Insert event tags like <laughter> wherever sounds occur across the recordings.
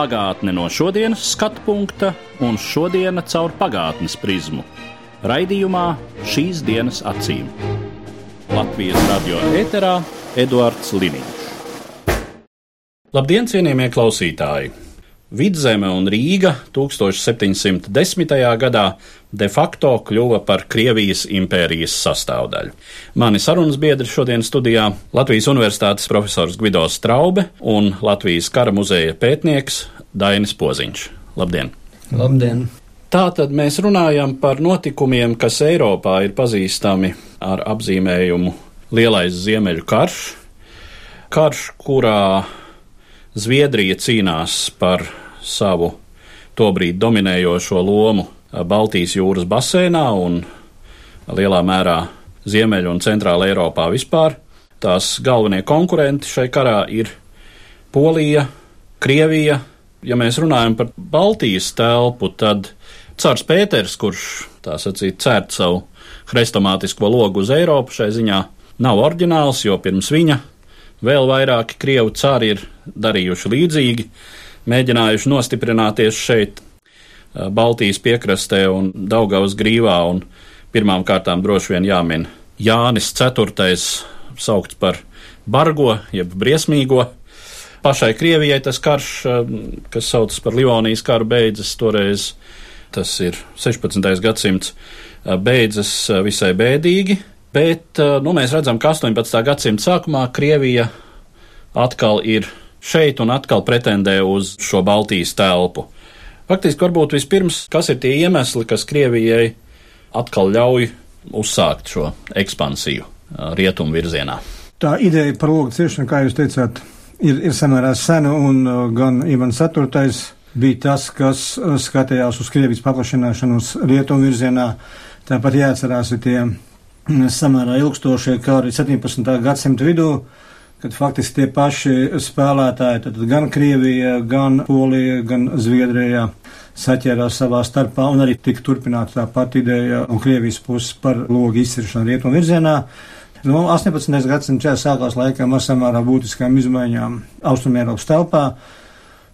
Pagātne no šodienas skatu punkta un šodienas caur pagātnes prizmu. Raidījumā šīs dienas acīm. Latvijas radio eterā Eduards Liniņš. Labdien, cienījamie klausītāji! Vidzeme un Rīga 1710. gadā de facto kļuva par Krievijas impērijas sastāvdaļu. Mani sarunas biedri šodien studijā Latvijas Universitātes profesors Gvido Straube un Latvijas kara muzeja pētnieks Dainis Poziņš. Labdien! Labdien! Tātad mēs runājam par notikumiem, kas Eiropā ir pazīstami ar apzīmējumu Lielais Ziemeļu karš. Karš, kurā Zviedrija cīnās par savu tobrīd dominējošo lomu Baltijas jūras basēnā un lielā mērā Ziemeļa un Centrāla Eiropā vispār. Tās galvenie konkurenti šai karā ir Polija, Krievija. Ja mēs runājam par Baltijas telpu, tad Cārs Pēters, kurš tā sacīt cērt savu hrestomātisko logu uz Eiropu, šai ziņā nav oriģināls, jo pirms viņa vēl vairāki krievu cāri ir darījuši līdzīgi, mēģinājuši nostiprināties šeit, Baltijas piekrastē un Daugavas grīvā, un pirmām kārtām droši vien jāmin Jānis IV, saukts par bargo, jeb briesmīgo. Pašai Krievijai tas karš, kas saucas par Livonijas karu, beidzas toreiz, tas ir 16. gadsimts, beidzas visai bēdīgi, bet nu, mēs redzam, ka 18. gadsimta sākumā Krievija atkal ir šeit un atkal pretendē uz šo Baltijas telpu. Faktiski, varbūt vispirms, kas ir tie iemesli, kas Krievijai atkal ļauj uzsākt šo ekspansiju rietumu virzienā? Tā ideja par logu ciešanu, kā jūs teicāt, ir, ir samērā sena, un gan Ivans Ceturtais bija tas, kas skatījās uz Krievijas paplašināšanos rietumu virzienā. Tāpat jāatcerās tie samērā ilgstošie kari 17. gadsimta vidū, kad faktiski tie paši spēlētāji, tad gan Krievija, gan Polija, gan Zviedrija saķērās savā starpā un arī tika turpināta tā pati ideja un Krievijas puses par logu izciršanu rietumu virzienā. No 18. gadsimta sākās laikam ar samērā būtiskām izmaiņām Austrumēropas telpā.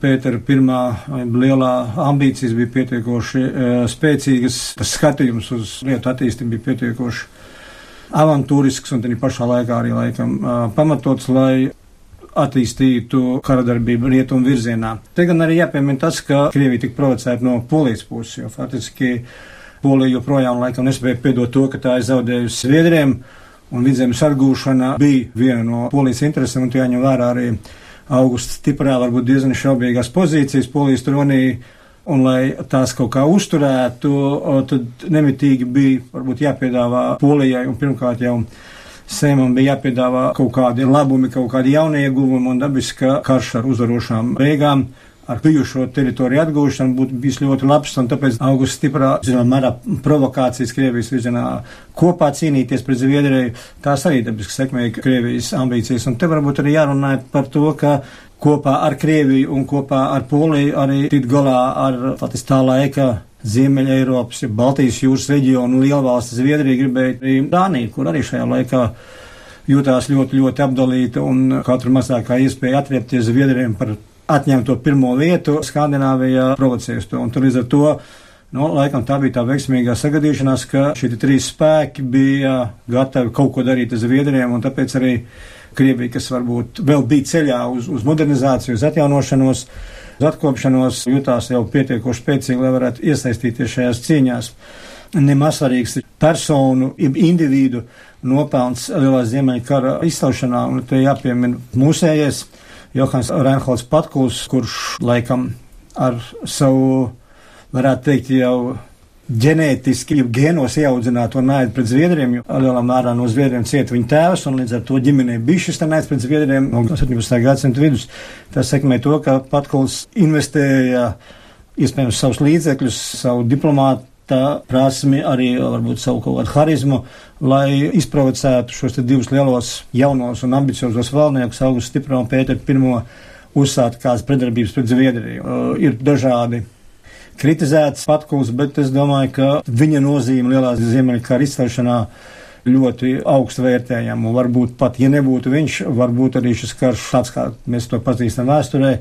Pētera pirmā lielā ambīcijas bija pietiekoši e, spēcīgas, tas skatījums uz lietu attīstību bija pietiekoši avantūrisks un arī pašā laikā arī laikam pamatots, lai attīstītu karadarbību rietumu virzienā. Te gan arī jāpiemina tas, ka Krievija tika provocēta no polijas puses, jo faktiski Polija joprojām laikam nespēja piedot to, ka tā ir zaudējusi Zviedriem, un vidzemes atgūšana bija viena no polijas interesēm, un tie jāņem vērā arī augusta stiprā, varbūt diezgan šaubīgās pozīcijas polijas tronī. Un, lai tās kaut kā uzturētu, tad nemitīgi bija varbūt jāpiedāvā Polijai un pirmkārt jau Sēmam bija jāpiedāvā kaut kādi labumi, kaut kādi jaunie ieguvumi un dabiski, ka karš ar uzvarošām beigām ar bijušo teritoriju atgūšanu būtu bijis ļoti labs, un tāpēc augusts stiprā, zinām, mērā provokācijas Krievijas virzienā kopā cīnīties pret Zviedriju, tās arī dabiski sekmēja Krievijas ambīcijas, un te varbūt arī jārunā par to, ka kopā ar Krieviju un kopā ar Poliju arī tikt galā ar faktiski tā laika Ziemeļa Eiropas, ja Baltijas jūras reģionu lielvalsts Zviedrija gribēja arī Dāniju, kur arī šajā laikā jūtās ļoti, ļoti apdalīta un katru mazākā iespēja atriepties Zviedriem par atņemto pirmo vietu Skandināvijā provocēs to. Un tur līdz ar to, nu, laikam tā bija tā veiksmīgā sagadīšanās, ka šie trīs spēki bija gatavi kaut ko darīt ar Zviedriem un tāpēc arī Krievija, kas varbūt vēl bija ceļā uz, uz modernizāciju, uz atjaunošanos, uz atkopšanos, jutās jau pietiekoši spēcīgi, lai varētu iesaistīties šajās cīņās. Nemaz svarīgs ir personu, individu nopelns Lielā Ziemeļa kara izslaušanā, un te jāpiemina mūsējies Johans Reinholds Patkuls, kurš laikam ar savu, varētu teikt, jau ģenētiski, jau gēnos ieaudzināto naidu pret zviedriem, jo lielā mērā no zviedriem cieta viņa tēvs, un līdz ar to ģimenei bija šis naids pret zviedriem no 17. gadsimta vidus. Tas sekmē to, ka Patkuls investēja iespējams savus līdzekļus, savu diplomātu tā prasmi, arī varbūt savu kaut kādu harizmu, lai izprovocētu šos divus lielos jaunos un ambiciozos valdniekus, Augustu Stipro un Pēteru I, uzsākt kādas predarbības pret Zviedriju. Uh, ir dažādi kritizēts patkuls, bet es domāju, ka viņa nozīme lielās Ziemeļkara izcelšanā ļoti augstu vērtējam. Un varbūt pat, ja nebūtu viņš, varbūt arī šis karš tāds, kā mēs to pazīstam vēsturē,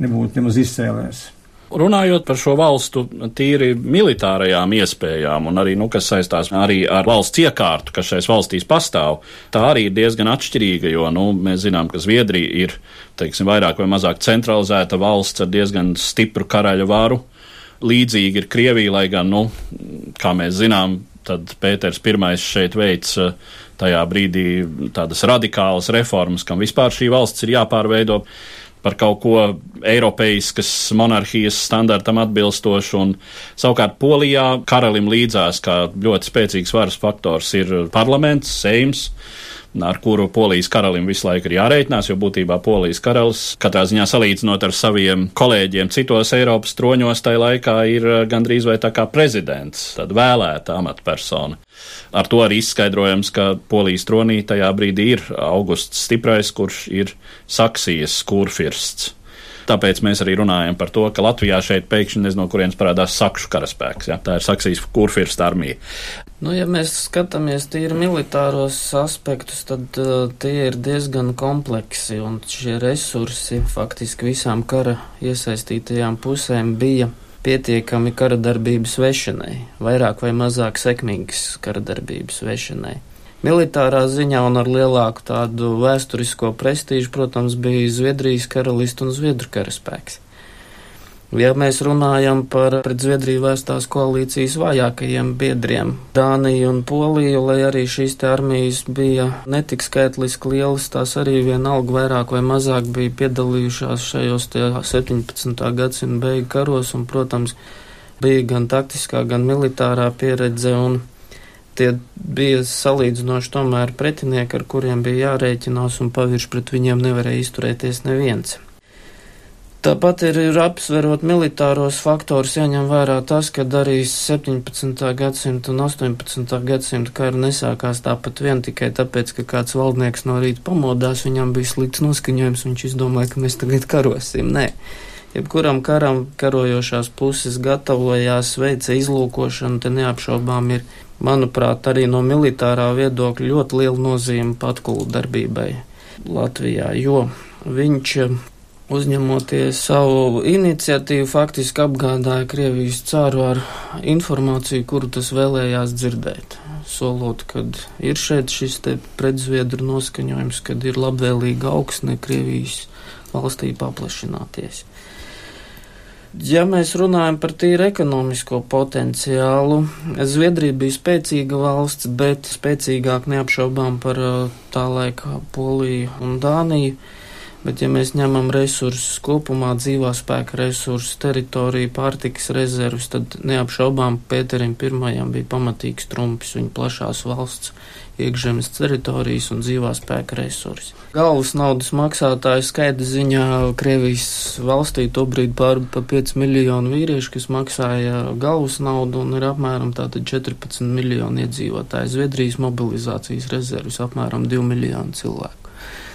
nebūtu nemaz izcēlējies. Runājot par šo valstu tīri militārajām iespējām, un arī, nu, kas saistās arī ar valsts iekārtu, kas šais valstīs pastāv, tā arī ir diezgan atšķirīga, jo, nu, mēs zinām, ka Zviedrija ir, teiksim, vairāk vai mazāk centralizēta valsts ar diezgan stipru karaļa varu. Līdzīgi ir Krievija, lai gan, nu, kā mēs zinām, tad Pēters I šeit veids eh, tajā brīdī tādas radikālas reformas, kam vispār šī valsts ir jāpārveido par kaut ko eiropeiskas monarhijas standartam atbilstošu, un savukārt Polijā karalim līdzās, kā ļoti spēcīgs varas faktors, ir parlaments, seims ar kuru polijas karalim visu laiku ir jārēķinās, jo būtībā polijas karalis katrā ziņā salīdzinot ar saviem kolēģiem citos Eiropas troņos, tai laikā ir gandrīz vai tā kā prezidents, tad vēlēta amatpersona. Ar to arī izskaidrojams, ka polijas tronī tajā brīdī ir Augusts Stiprais, kurš ir Saksijas kurfirsts. Tāpēc mēs arī runājam par to, ka Latvijā šeit pēkšņi nezinu, no kurienes parādās sakšu karaspēks. Ja? Tā ir Saksijas kurfirsta armija. Nu, ja mēs skatāmies tīri militāros aspektus, tad uh, tie ir diezgan kompleksi, un šie resursi faktiski visām kara iesaistītajām pusēm bija pietiekami kara darbības vešanai, vairāk vai mazāk sekmīgas kara darbības vešanai. Militārā ziņā un ar lielāku tādu vēsturisko prestīžu, protams, bija Zviedrijas karalista un Zviedru karaspēks. Ja mēs runājam par pret Zviedriju vēstās koalīcijas vājākajiem biedriem, Dāniju un Poliju, lai arī šīs te armijas bija netik skaitliski lielas, tās arī vienalga vairāk vai mazāk bija piedalījušās šajos te 17. gadsimta beigu karos, un, protams, bija gan taktiskā, gan militārā pieredze, un tie bija salīdzinoši tomēr pretinieki, ar kuriem bija jārēķinās, un pavirš pret viņiem nevarēja izturēties neviens. Tāpat ir, ir apsverot militāros faktorus, jāņem vērā tas, ka arī 17. gadsimta un 18. gadsimta kara nesākās tāpat vien tikai tāpēc, ka kāds valdnieks no rīta pamodās, viņam bija slikts noskaņojums, viņš izdomāja, ka mēs tagad karosim. Nē. Jebkuram karam karojošās puses gatavojās, veica izlūkošanu, te neapšaubām ir manuprāt, arī no militārā viedokļa ļoti liela nozīme patkulu darbībai Latvijā, jo viņš uzņemoties savu iniciatīvu, faktiski apgādāja Krievijas cāru ar informāciju, kuru tas vēlējās dzirdēt. Solot, kad ir šeit šis predzviedru noskaņojums, kad ir labvēlīga augsne Krievijas valstī paplašināties. Ja mēs runājam par tīri ekonomisko potenciālu, Zviedrija bija spēcīga valsts, bet spēcīgāk neapšaubām par uh, tā laika Poliju un Dāniju. Bet, ja mēs ņemam resursus kopumā, dzīvā spēka resursus, teritoriju, pārtikas rezervus, tad neapšaubām Pēterim pirmajam bija pamatīgs trumpis viņa plašās valsts iekšzemes teritorijas un dzīvā spēka resursi. Galvas naudas maksātāju skaita ziņā Krievijas valstī tobrīd pār pa 5 miljonu vīriešu, kas maksāja galvas naudu un ir apmēram tātad 14 miljoni iedzīvotāji. Zviedrijas mobilizācijas rezervus apmēram 2 miljonu cilvēku.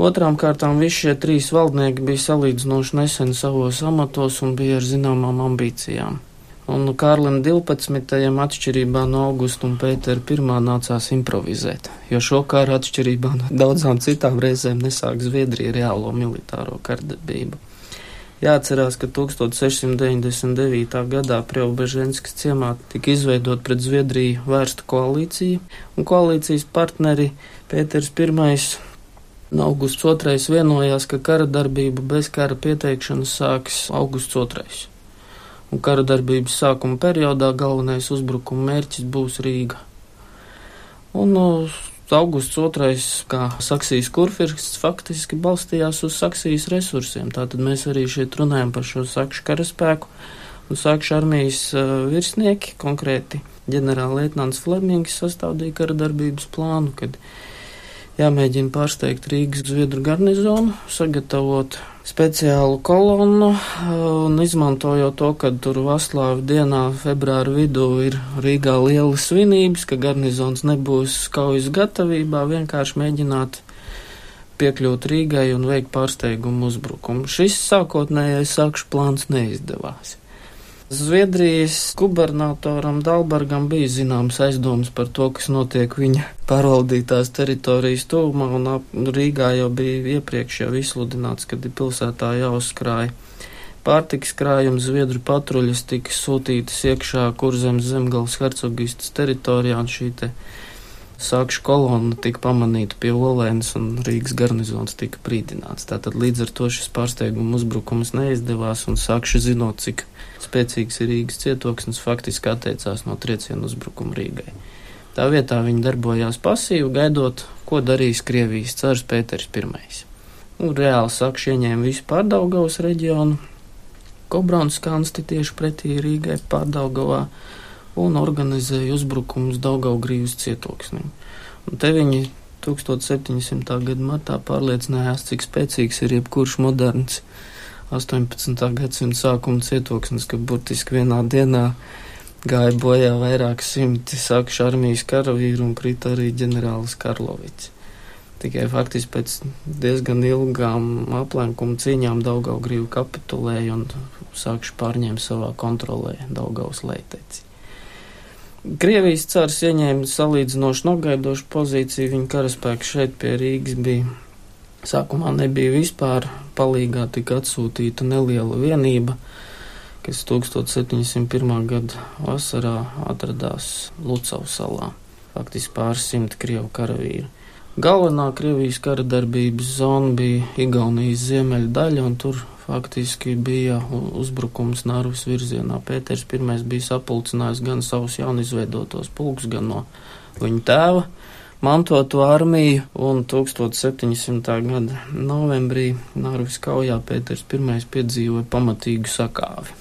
Otrām kārtām visi šie trīs valdnieki bija salīdzinoši nesen savos amatos un bija ar zināmām ambīcijām. Un Kārlim 12. atšķirībā no augusta un Pētera 1. nācās improvizēt, jo šo karu atšķirībā no daudzām citām reizēm nesāk Zviedrija reālo militāro kardarbību. Jāatcerās, ka 1699. gadā Preubeženskas ciemā tika izveidot pret Zviedriju vērsta koalīcija, un koalīcijas partneri Pēters I un augusts 2. vienojās, ka kara darbību bez kara pieteikšanas sāks augusts 2 kara darbības sākuma periodā galvenais uzbrukuma mērķis būs Rīga. Un Augusts II, kā Saksijas kurfirsts, faktiski balstījās uz Saksijas resursiem. Tātad mēs arī šeit runājam par šo sakšu karaspēku un sakšu armijas uh, virsnieki, konkrēti ģenerālleitnants Flemings sastādīja kara darbības plānu, kad jāmēģina pārsteigt Rīgas Zviedru garnizonu, sagatavot speciālu kolonnu un izmantojot to, ka tur Vaslāvu dienā februāra vidū ir Rīgā liela svinības, ka garnizons nebūs kaujas gatavībā, vienkārši mēģināt piekļūt Rīgai un veikt pārsteigumu uzbrukumu. Šis sākotnējais sakšu plāns neizdevās. Zviedrijas gubernatoram Dalbergam bija zināms aizdoms par to, kas notiek viņa pārvaldītās teritorijas tuvumā, un Rīgā jau bija iepriekš jau izsludināts, kad ir pilsētā jāuzkrāja pārtiks krājums, Zviedru patruļas tika sūtītas iekšā kurzemes zemgals hercogistas teritorijā, un šī te sākšu kolonna tika pamanīta pie Olēnas, un Rīgas garnizons tika brīdināts. Tātad līdz ar to šis pārsteiguma uzbrukums neizdevās, un sākšu zinot, cik spēcīgs Rīgas cietoksnis, faktiski atteicās no triecienu uzbrukuma Rīgai. Tā vietā viņi darbojās pasīvi, gaidot, ko darīs Krievijas cars Pēters I. Nu, reāli sakši ieņēma visu pārdaugavas reģionu, Kobrauns kansti tieši pretī Rīgai pārdaugavā un organizēja uzbrukumus Daugaugrīvas cietoksnim. Un te viņi 1700. gada martā pārliecinājās, cik spēcīgs ir jebkurš moderns 18. gadsimta sākuma cietoksnis, ka burtiski vienā dienā gāja bojā vairāk simti sākšu armijas karavīru un krita arī ģenerālis Karlovics. Tikai faktiski pēc diezgan ilgām aplenkuma cīņām Daugaugrīvu kapitulēja un sākšu pārņēma savā kontrolē Daugaus leiteci. Krievijas cars ieņēma salīdzinoši nogaidošu pozīciju, viņa karaspēks šeit pie Rīgas bija Sākumā nebija vispār palīgā, tika atsūtīta neliela vienība, kas 1701. gada vasarā atradās Lucavas salā. Faktiski pāris simti Krievu karavīru. Galvenā Krievijas kara darbības zona bija Igaunijas ziemeļa daļa, un tur faktiski bija uzbrukums Nārvis virzienā. Pēters I bija sapulcinājis gan savus jaunizveidotos pulkus, gan no viņa tēva mantotu armiju, un 1700. gada novembrī Nārvis kaujā Pēters I piedzīvoja pamatīgu sakāvi.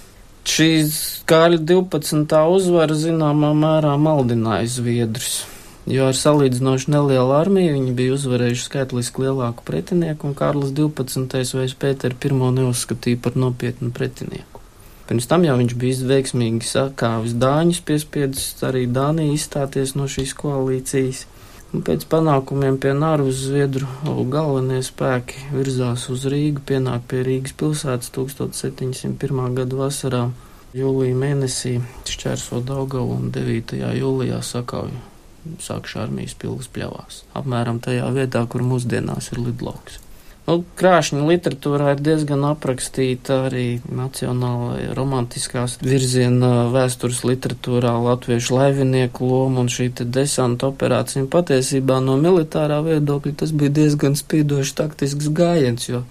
Šīs Kāļa 12. uzvara zināmā mērā maldināja Zviedrus, jo ar salīdzinoši nelielu armiju viņi bija uzvarējuši skaitliski lielāku pretinieku, un Kārlis 12. vairs Pēteru I neuzskatīja par nopietnu pretinieku. Pirms tam jau viņš bija veiksmīgi sakāvis Dāņus, piespiedzis arī Dāniju izstāties no šīs koalīcijas. Pēc panākumiem pie Nārvas Zviedru galvenie spēki virzās uz Rīgu, pienāk pie Rīgas pilsētas 1701. gada vasarā, jūlija mēnesī šķērso Daugavu un 9. jūlijā sakauju sākšu armijas pilgas pļavās, apmēram tajā vietā, kur mūsdienās ir lidlauks. Nu, krāšņa literatūrā ir diezgan aprakstīta arī nacionālajā romantiskās virziena vēstures literatūrā latviešu laivinieku loma un šī te desanta operācija. Patiesībā no militārā viedokļa tas bija diezgan spīdoši taktisks gājiens, jo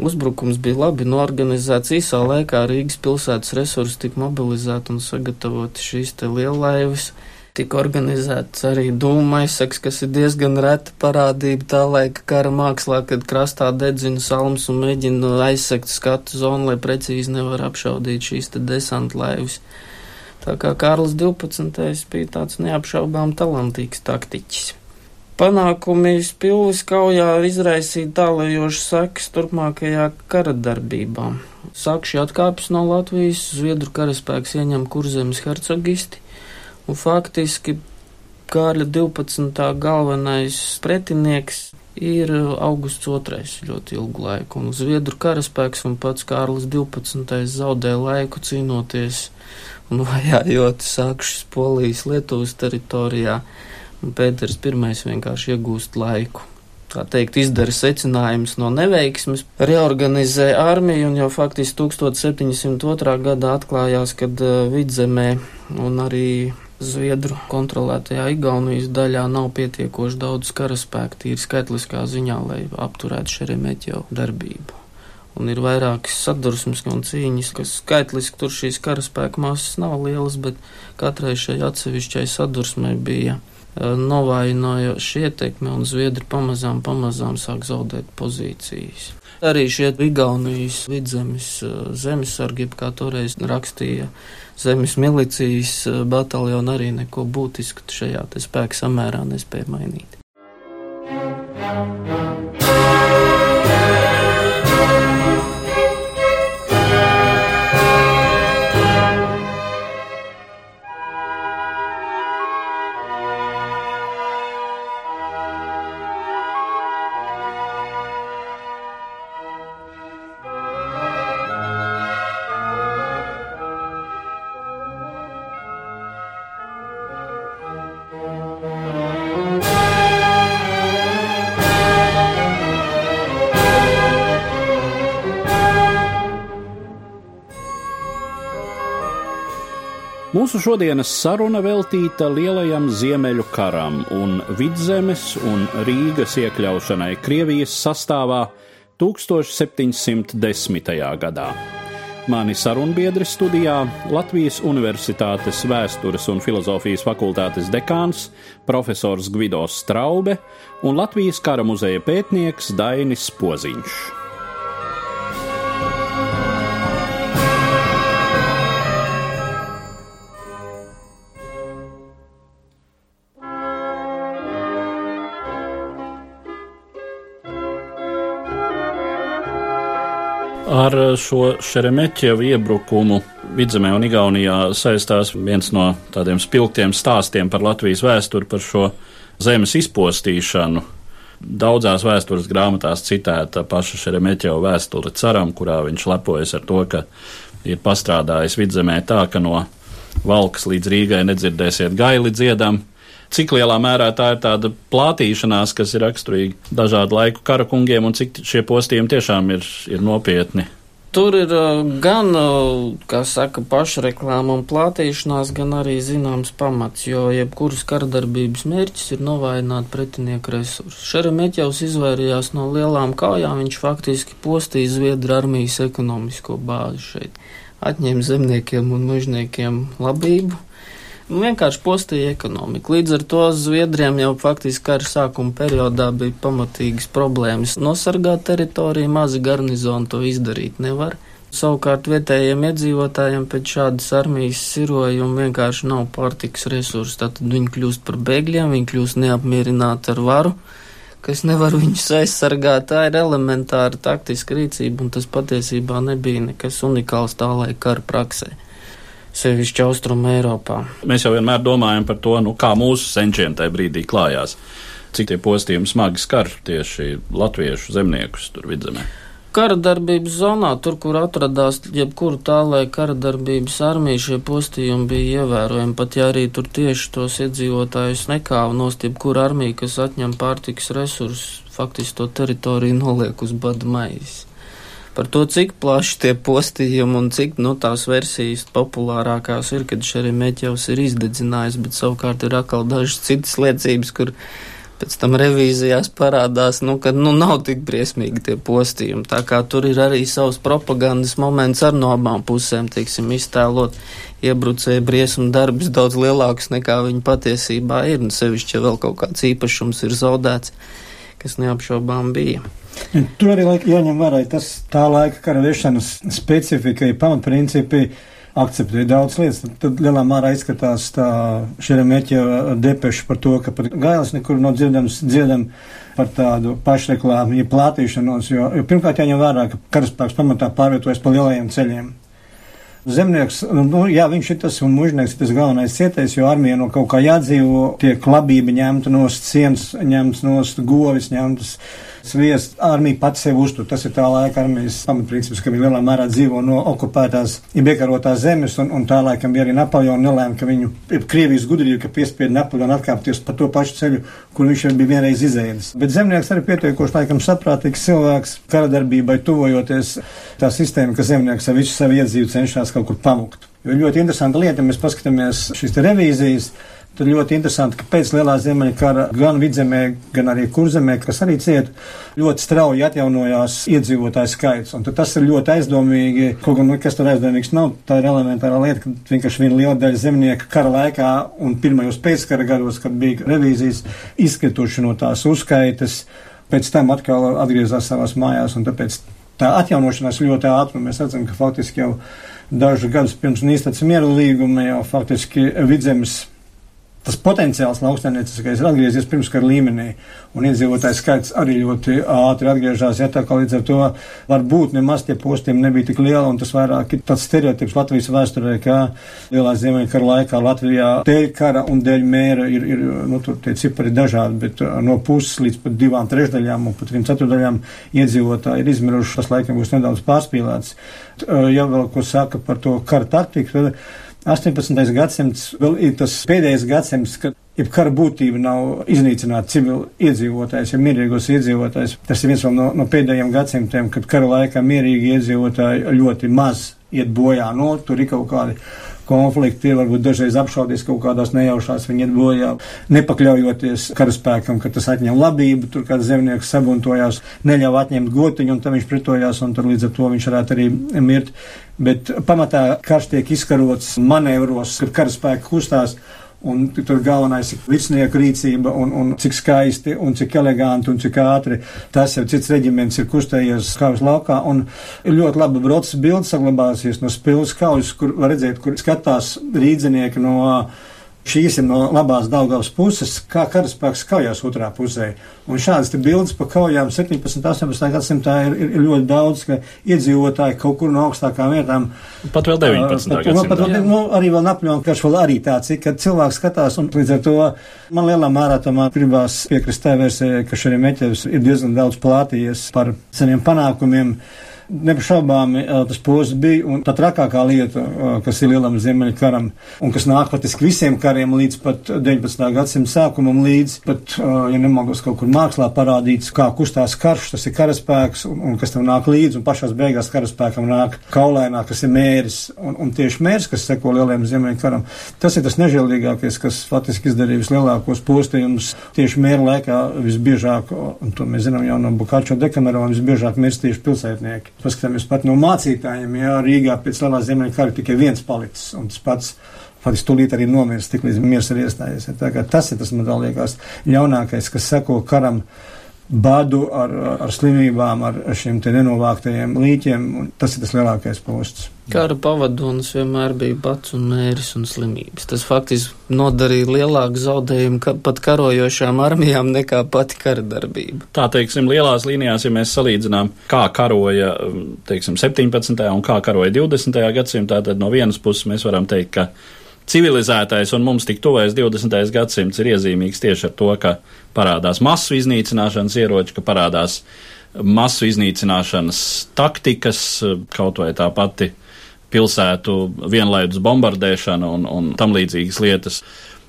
uzbrukums bija labi norganizēts īsā laikā Rīgas pilsētas resursi tika mobilizēti un sagatavoti šīs te liellaivas tika organizēts arī dūma aizsaks, kas ir diezgan reta parādība tā laika kara mākslā, kad krastā dedzina salmas un mēģina aizsekt skatu zonu, lai precīzi nevar apšaudīt šīs te desanta laivas. Tā kā Kārlis 12. bija tāds neapšaubām talantīgs taktiķis. Panākumi spilvis kaujā izraisīja tālajošas sekas turpmākajā kara darbībā. Sakši atkāpjas no Latvijas, Zviedru karaspēks ieņem kurzemes hercogisti, Un faktiski Kārļa 12. galvenais pretinieks ir Augusts II ļoti ilgu laiku, un Zviedru karaspēks un pats Kārlis 12. zaudē laiku cīnoties un vajājot sākšas Polijas Lietuvas teritorijā, un Pēters I vienkārši iegūst laiku. Tā teikt, izdara secinājumus no neveiksmes, reorganizē armiju, un jau faktiski 1702. gadā atklājās, kad uh, vidzemē un arī Zviedru kontrolētajā Igaunijas daļā nav pietiekoši daudz karaspēku tīri skaitliskā ziņā, lai apturētu Šeremetjo darbību. Un ir vairākas sadursmes un cīņas, kas skaitliski tur šīs karaspēka masas nav lielas, bet katrai šai atsevišķai sadursmei bija novājinājoša ietekme, un Zviedri pamazām, pamazām sāk zaudēt pozīcijas. Arī šie Igaunijas vidzemes uh, zemesargi, kā toreiz rakstīja, zemes milicijas uh, bataljoni arī neko būtisku šajā spēka samērā nespēja mainīt. Šodienas saruna veltīta lielajam ziemeļu karam un vidzemes un Rīgas iekļaušanai Krievijas sastāvā 1710. gadā. Mani sarunbiedri studijā Latvijas Universitātes vēstures un filozofijas fakultātes dekāns profesors Gvido Straube un Latvijas kara muzeja pētnieks Dainis Poziņš. Ar šo Šeremetjevu iebrukumu vidzemē un Igaunijā saistās viens no tādiem spilgtiem stāstiem par Latvijas vēsturi, par šo zemes izpostīšanu. Daudzās vēstures grāmatās citēta paša Šeremetjeva vēsture caram, kurā viņš lepojas ar to, ka ir pastrādājis vidzemē tā, ka no Valkas līdz Rīgai nedzirdēsiet gaili dziedam, cik lielā mērā tā ir tāda plātīšanās, kas ir raksturīga dažādu laiku karakungiem, un cik šie postījumi tiešām ir, ir nopietni. Tur ir gan, kā saka, pašreklāma un plātīšanās, gan arī zināms pamats, jo jebkuras karadarbības mērķis ir novājināt pretinieku resursus. Šeremetjavs izvairījās no lielām kājām, viņš faktiski postīja Zviedru armijas ekonomisko bāzi šeit. Atņēma zemniekiem un mužniekiem labību, Nu, vienkārši postīja ekonomiku. Līdz ar to Zviedriem jau faktiski kara sākuma periodā bija pamatīgas problēmas. Nosargāt teritoriju, mazi garnizoni to izdarīt nevar. Savukārt vietējiem iedzīvotājiem pēc šādas armijas sirojuma vienkārši nav pārtiks resursu, tad viņi kļūst par bēgļiem, viņi kļūst neapmierināti ar varu, kas nevar viņus aizsargāt. Tā ir elementāra taktiska rīcība, un tas patiesībā nebija nekas unikāls tā laika kara praksē sevišķi Austrum Eiropā. Mēs jau vienmēr domājam par to, nu, kā mūsu senčiem tajā brīdī klājās. Cik tie postījumi smagi skar tieši latviešu zemniekus tur vidzemē? Kara darbības zonā, tur, kur atradās jebkura tā laika kara darbības armija, šie postījumi bija ievērojami, pat ja arī tur tieši tos iedzīvotājus nekāva nost jebkura armija, kas atņem pārtikas resursus, faktiski to teritoriju noliek uz bada maizes par to, cik plaši tie postījumi un cik nu, tās versijas populārākās ir, kad Šeremetjevs ir izdedzinājis, bet savukārt ir atkal dažas citas liecības, kur pēc tam revīzijās parādās, nu, ka nu, nav tik briesmīgi tie postījumi. Tā kā tur ir arī savs propagandas moments ar no abām pusēm, teiksim, iztēlot iebrucēju briesmu darbus daudz lielākus nekā viņi patiesībā ir, un sevišķi, ja vēl kaut kāds īpašums ir zaudēts, kas neapšaubām bija. Tur arī laika, jāņem vērā tas tā laika kara vešanas specifika, ja pamatprincipi akceptēja daudz lietas. Tad, tad lielā mērā izskatās tā šeremeķa depeša par to, ka pat gailis nekur nav dzirdams, dzirdam par tādu pašreklāmu, ja plātīšanos, jo, jo pirmkārt jāņem vērā, ka karaspēks pamatā pārvietojas pa lielajiem ceļiem. Zemnieks, nu, jā, viņš ir tas un mužnieks ir tas galvenais cietais, jo armija no kaut kā jādzīvo, tiek labība ņemta nost, sienas ņemts nost, govis ņemtas sviests, armija pats sevi uztur. Tas ir tā laika armijas pamatprincips, ka viņi lielā mērā dzīvo no okupētās, ja iekarotās zemes, un, un tā laikam bija arī Napoleona nelēma, ka viņu Krievijas gudrība, ka piespieda Napoleonu atkāpties pa to pašu ceļu, kur viņš jau bija vienreiz izējis. Bet zemnieks arī pietiekoši laikam saprātīgs cilvēks, kara darbībai tuvojoties tā sistēma, ka zemnieks ar visu savu iedzīvu cenšas kaut kur pamukt. Jo ļoti interesanta lieta, ja mēs paskatāmies šīs revīzijas, Tad ļoti interesanti, ka pēc Lielā Ziemeļa kara gan vidzemē, gan arī kurzemē, kas arī cieta, ļoti strauji atjaunojās iedzīvotāju skaits. Un tas ir ļoti aizdomīgi, kaut gan nekas tur aizdomīgs nav. Tā ir elementāra lieta, ka vienkārši viena liela daļa zemnieku kara laikā un pirmajos pēckara gados, kad bija revīzijas, izkrituši no tās uzskaitas, pēc tam atkal atgriezās savās mājās. Tāpēc tā atjaunošanās ļoti ātri. Mēs redzam, ka faktiski jau dažus gadus pirms Nīstats miera līguma jau faktiski vidzemes tas potenciāls lauksaimnieciskais ir atgriezies pirmskara līmenī, un iedzīvotājs skaits arī ļoti ātri atgriežas. Ja, tā kā līdz ar to varbūt nemaz tie postījumi nebija tik lieli, un tas vairāk ir tāds stereotips Latvijas vēsturē, ka lielā ziemeļkara laikā Latvijā dēļ kara un dēļ mēra ir, ir nu, tur tie cipari dažādi, bet uh, no puses līdz pat divām trešdaļām un pat trim ceturdaļām iedzīvotāji ir izmiruši. Tas laikam būs nedaudz pārspīlēts. Uh, ja vēl ko saka par to kara taktiku, tad 18. gadsimts vēl ir tas pēdējais gadsimts, kad jebkara būtība nav iznīcināt civilu iedzīvotājs, ja mierīgos iedzīvotājs. Tas ir viens no, no pēdējiem gadsimtiem, kad kara laikā mierīgi iedzīvotāji ļoti maz iet bojā. No, tur ir kaut kādi konflikti, varbūt dažreiz apšaudies kaut kādās nejaušās, viņi iet bojā, nepakļaujoties karaspēkam, ka tas atņem labību, tur kāds zemnieks sabuntojās, neļauj atņemt gotiņu, un tam viņš pretojās, un tur līdz ar to viņš varētu arī mirt. Bet pamatā karš tiek izkarots manevros, kad karaspēki kustās. Un tur galvenais ir virsnieku rīcība, un, un cik skaisti, un cik eleganti, un cik ātri tas jau cits reģiments ir kustējies kaujas laukā. Un ļoti laba brodas bilde saglabājusies no spilves kaujas, kur var redzēt, kur skatās rīdzinieki no Šīs ir no labās Daugavas puses, kā karaspēks kaujās otrā pusē. Un šādas bildes par kaujām 17. un 18. gadsimtā ir, ir, ir ļoti daudz, ka iedzīvotāji kaut kur no augstākām vietām. Pat vēl 19. Uh, gadsimtā. Pat, vēl, nu, arī vēl Napoleona karš vēl arī tāds, ka cilvēks skatās un līdz ar to man lielā mērā tomēr gribās piekrist tā versijai, ka šarī Meķevs ir diezgan daudz plātījies par saviem panākumiem. Nepašaubāmi tas posms bija un tā trakākā lieta, kas ir lielam ziemeļu karam un kas nāk patiesībā visiem kariem līdz pat 19. gadsimta sākumam, līdz pat, ja nemaldos, kaut kur mākslā parādīts, kā kustās karš, tas ir karaspēks un, un kas tam nāk līdzi, un pašās beigās karaspēkam nāk kaulainā, kas ir mēris, un, un tieši mēris, kas seko lielajam ziemeļu karam. Tas ir tas nežēlīgākais, kas faktiski izdarīja vislielākos postījumus tieši mēra laikā visbiežāk, un to mēs zinām jau no Bukačo dekamerona, visbiežāk mirst tieši pilsētnieki paskatāmies pat no mācītājiem, jā, Rīgā pēc lielā ziemeļa kara tikai viens palicis, un tas pats faktiski tūlīt arī nomirs, tik līdz miers ir iestājies. Tā kā tas ir tas, man liekas, ļaunākais, kas seko karam badu ar, ar slimībām, ar šiem nenovāktajiem līķiem, un tas ir tas lielākais posts. Kara pavadonis vienmēr bija bats un mēris un slimības. Tas faktiski nodarīja lielāku zaudējumu ka, pat karojošām armijām nekā pati kara darbība. Tā teiksim, lielās līnijās, ja mēs salīdzinām, kā karoja, teiksim, 17. un kā karoja 20. gadsimtā, tad no vienas puses mēs varam teikt, ka civilizētais un mums tik tuvais 20. gadsimts ir iezīmīgs tieši ar to, ka parādās masu iznīcināšanas ieroči, ka parādās masu iznīcināšanas taktikas, kaut vai tā pati pilsētu vienlaidus bombardēšana un, un tam līdzīgas lietas,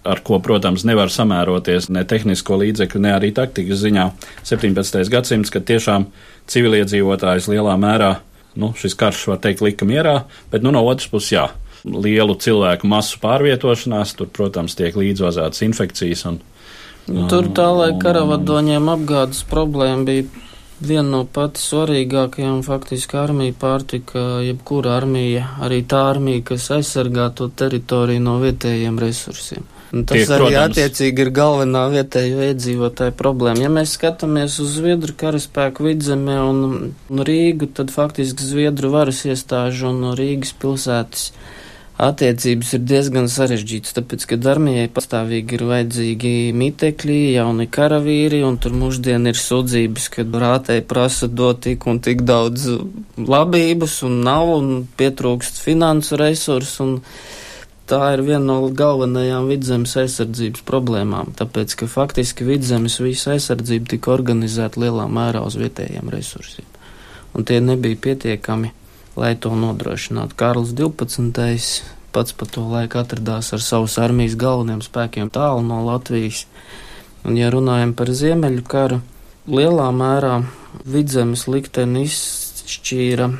ar ko, protams, nevar samēroties ne tehnisko līdzekļu, ne arī taktikas ziņā 17. gadsimts, kad tiešām civiliedzīvotājs lielā mērā, nu, šis karš, var teikt, lika mierā, bet, nu, no otras puses, jā, lielu cilvēku masu pārvietošanās, tur, protams, tiek līdzvazātas infekcijas un, Nu, tur tā, lai karavadoņiem apgādes problēma bija viena no pati svarīgākajām faktiski armija pārtika, jebkura armija, arī tā armija, kas aizsargā to teritoriju no vietējiem resursiem. Un tas Tiek, arī protams. attiecīgi ir galvenā vietējo iedzīvotāju problēma. Ja mēs skatāmies uz Zviedru karaspēku vidzemē un, un Rīgu, tad faktiski Zviedru varas iestāžu un Rīgas pilsētas attiecības ir diezgan sarežģītas, tāpēc, ka armijai pastāvīgi ir vajadzīgi mitekļi, jauni karavīri, un tur mūždien ir sudzības, ka rātei prasa dot tik un tik daudz labības, un nav, un pietrūkst finansu resursu, un tā ir viena no galvenajām vidzemes aizsardzības problēmām, tāpēc, ka faktiski vidzemes visa aizsardzība tika organizēta lielā mērā uz vietējiem resursiem, un tie nebija pietiekami lai to nodrošinātu. Kārlis 12. pats pa to laiku atradās ar savus armijas galveniem spēkiem tālu no Latvijas. Un, ja runājam par Ziemeļu karu, lielā mērā vidzemes likteni izšķīra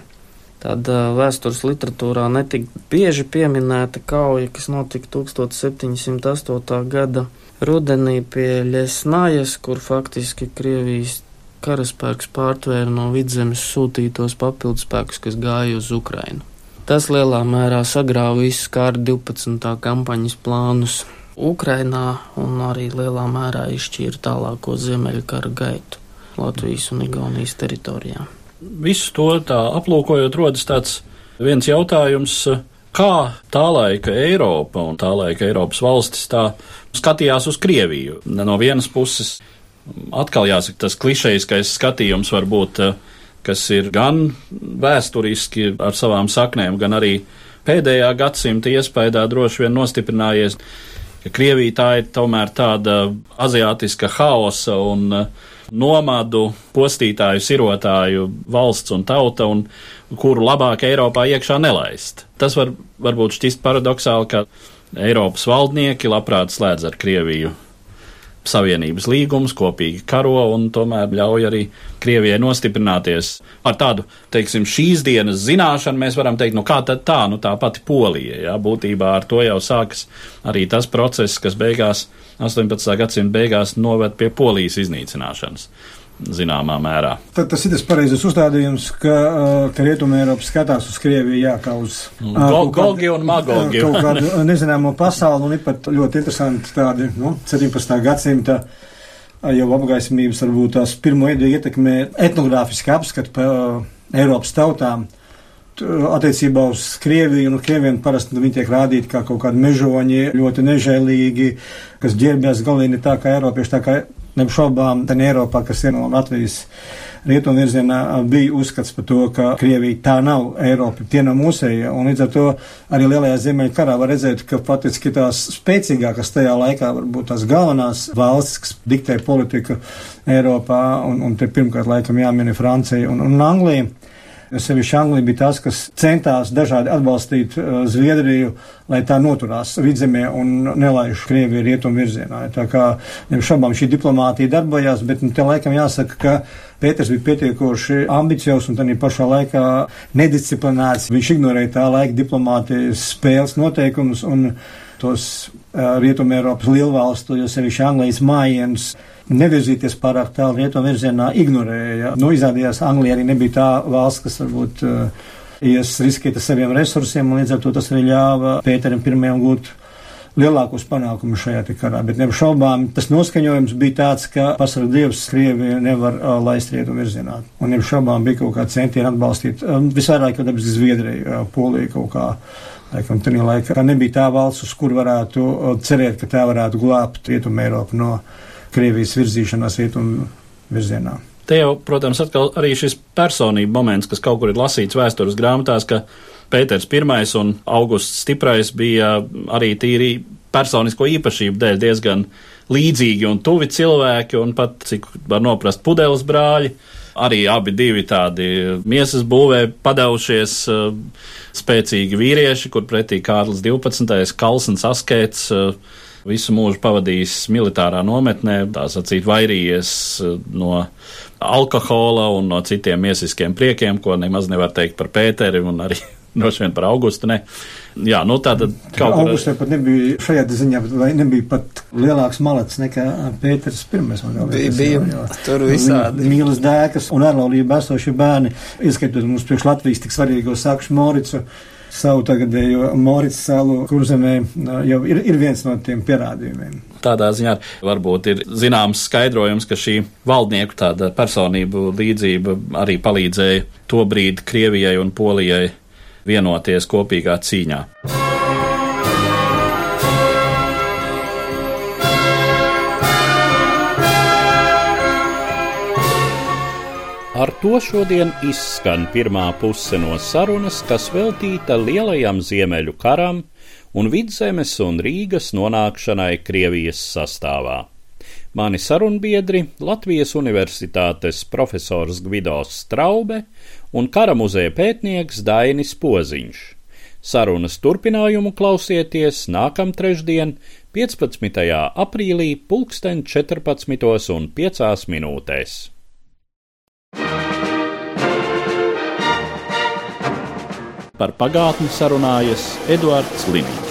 tāda vēstures literatūrā netik bieži pieminēta kauja, kas notika 1708. gada rudenī pie Ļesnājas, kur faktiski Krievijas karaspēks pārtvēra no vidzemes sūtītos papildspēkus, kas gāja uz Ukrainu. Tas lielā mērā sagrāva visus kāra 12. kampaņas plānus Ukrainā un arī lielā mērā izšķīra tālāko ziemeļu kara gaitu Latvijas un Igaunijas teritorijā. Visu to tā aplūkojot, rodas tāds viens jautājums, kā tā laika Eiropa un tā laika Eiropas valstis tā skatījās uz Krieviju. No vienas puses atkal jāsaka, tas klišejiskais skatījums var būt, eh, kas ir gan vēsturiski ar savām saknēm, gan arī pēdējā gadsimta iespējā droši vien nostiprinājies, ka Krievija tā ir tomēr tāda aziātiska haosa un eh, nomadu, postītāju, sirotāju valsts un tauta, un kuru labāk Eiropā iekšā nelaist. Tas var varbūt šķist paradoxāli, ka Eiropas valdnieki labprāt slēdz ar Krieviju savienības līgumus, kopīgi karo un tomēr ļauj arī Krievijai nostiprināties. Ar tādu, teiksim, šīs dienas zināšanu mēs varam teikt, nu kā tad tā, nu tā pati Polija, jā, būtībā ar to jau sākas arī tas process, kas beigās, 18. gadsimta beigās noved pie Polijas iznīcināšanas zināmā mērā. Tad tas ir tas pareizais uzstādījums, ka, ka Rietumē Eiropa skatās uz Krieviju jā, kā uz Go, Gogi un Magogi. Kaut kādu <laughs> nezināmo pasauli, un ir pat ļoti interesanti tādi, nu, 17. gadsimta jau apgaismības, varbūt tās pirmo ietekmē etnogrāfiski apskatu pa Eiropas tautām attiecībā uz Krieviju, un Krieviem parasti nu, viņi tiek rādīti kā kaut kādi mežoņi, ļoti nežēlīgi, kas ģērbjas galīgi tā kā Eiropieši, tā kā neapšaubām, tā Eiropā, kas ir no Latvijas rietumu virzienā, bija uzskats par to, ka Krievija tā nav Eiropa, tie nav mūsēja, un līdz ar to arī lielajā ziemeļu karā var redzēt, ka faktiski tās spēcīgākas tajā laikā varbūt tās galvenās valstis, kas diktē politiku Eiropā, un, un te pirmkārt laikam jāmina Francija un, un Anglija Sevišķi Anglija bija tas, kas centās dažādi atbalstīt uh, Zviedriju, lai tā noturās vidzemē un nelaiž Krieviju rietumu virzienā. Tā kā šaubām šī diplomātija darbojās, bet nu, te laikam jāsaka, ka Pēters bija pietiekoši ambiciozs un tādā pašā laikā nedisciplinēts. Viņš ignorēja tā laika diplomātijas spēles noteikumus un tos uh, Rietumē Eiropas lielvalstu, jo sevišķi Anglijas mājienus nevirzīties pārāk tālu rietumu virzienā, ignorēja. Nu, izrādījās, Anglija arī nebija tā valsts, kas varbūt uh, ies riskēt ar saviem resursiem, un līdz ar to tas arī ļāva Pēterim pirmajam gūt lielākos panākumus šajā karā. Bet neapšaubām tas noskaņojums bija tāds, ka pasaules dievs Krieviju nevar uh, laist rietumu virzienā. Un neapšaubām bija kaut kāda centiena atbalstīt um, visvairāk, jau dabiski Zviedriju, uh, Poliju kaut kā. Laikam, tajā laikā nebija tā valsts, uz kur varētu cerēt, ka tā varētu glābt rietumu Eiropu no Krievijas virzīšanās rietumu virzienā. Te jau, protams, atkal arī šis personību moments, kas kaut kur ir lasīts vēstures grāmatās, ka Pēters I un Augusts Stiprais bija arī tīri personisko īpašību dēļ diezgan līdzīgi un tuvi cilvēki, un pat, cik var noprast, pudeles brāļi. Arī abi divi tādi miesas būvē padevušies spēcīgi vīrieši, kur pretī Kārlis 12. Kalsns Askēts visu mūžu pavadījis militārā nometnē, tā sacīt, vairījies eh, no alkohola un no citiem miesiskiem priekiem, ko nemaz nevar teikt par Pēteri un arī <laughs> droši vien par Augustu. Ne. Jā, nu tā tad kaut kā. Augustē pat nebija šajā ziņā, vai nebija pat lielāks malets nekā Pēters pirmais. Bija, bija jā, tur visādi. Mīlas dēkas un ārlaulība esošie bērni, ieskaitot mums priekš Latvijas tik svarīgo Sakšu Moricu savu tagadējo Morits salu kurzemē jau ir, ir viens no tiem pierādījumiem. Tādā ziņā varbūt ir zināms skaidrojums, ka šī valdnieku tāda personību līdzība arī palīdzēja to brīdi Krievijai un Polijai vienoties kopīgā cīņā. Ar to šodien izskan pirmā puse no sarunas, kas veltīta lielajam ziemeļu karam un vidzemes un Rīgas nonākšanai Krievijas sastāvā. Mani sarunbiedri Latvijas Universitātes profesors Gvidos Straube un kara muzeja pētnieks Dainis Poziņš. Sarunas turpinājumu klausieties nākam trešdien, 15. aprīlī, pulksten 14,5 minūtēs. Par pagātni sarunājas Eduards Līniju.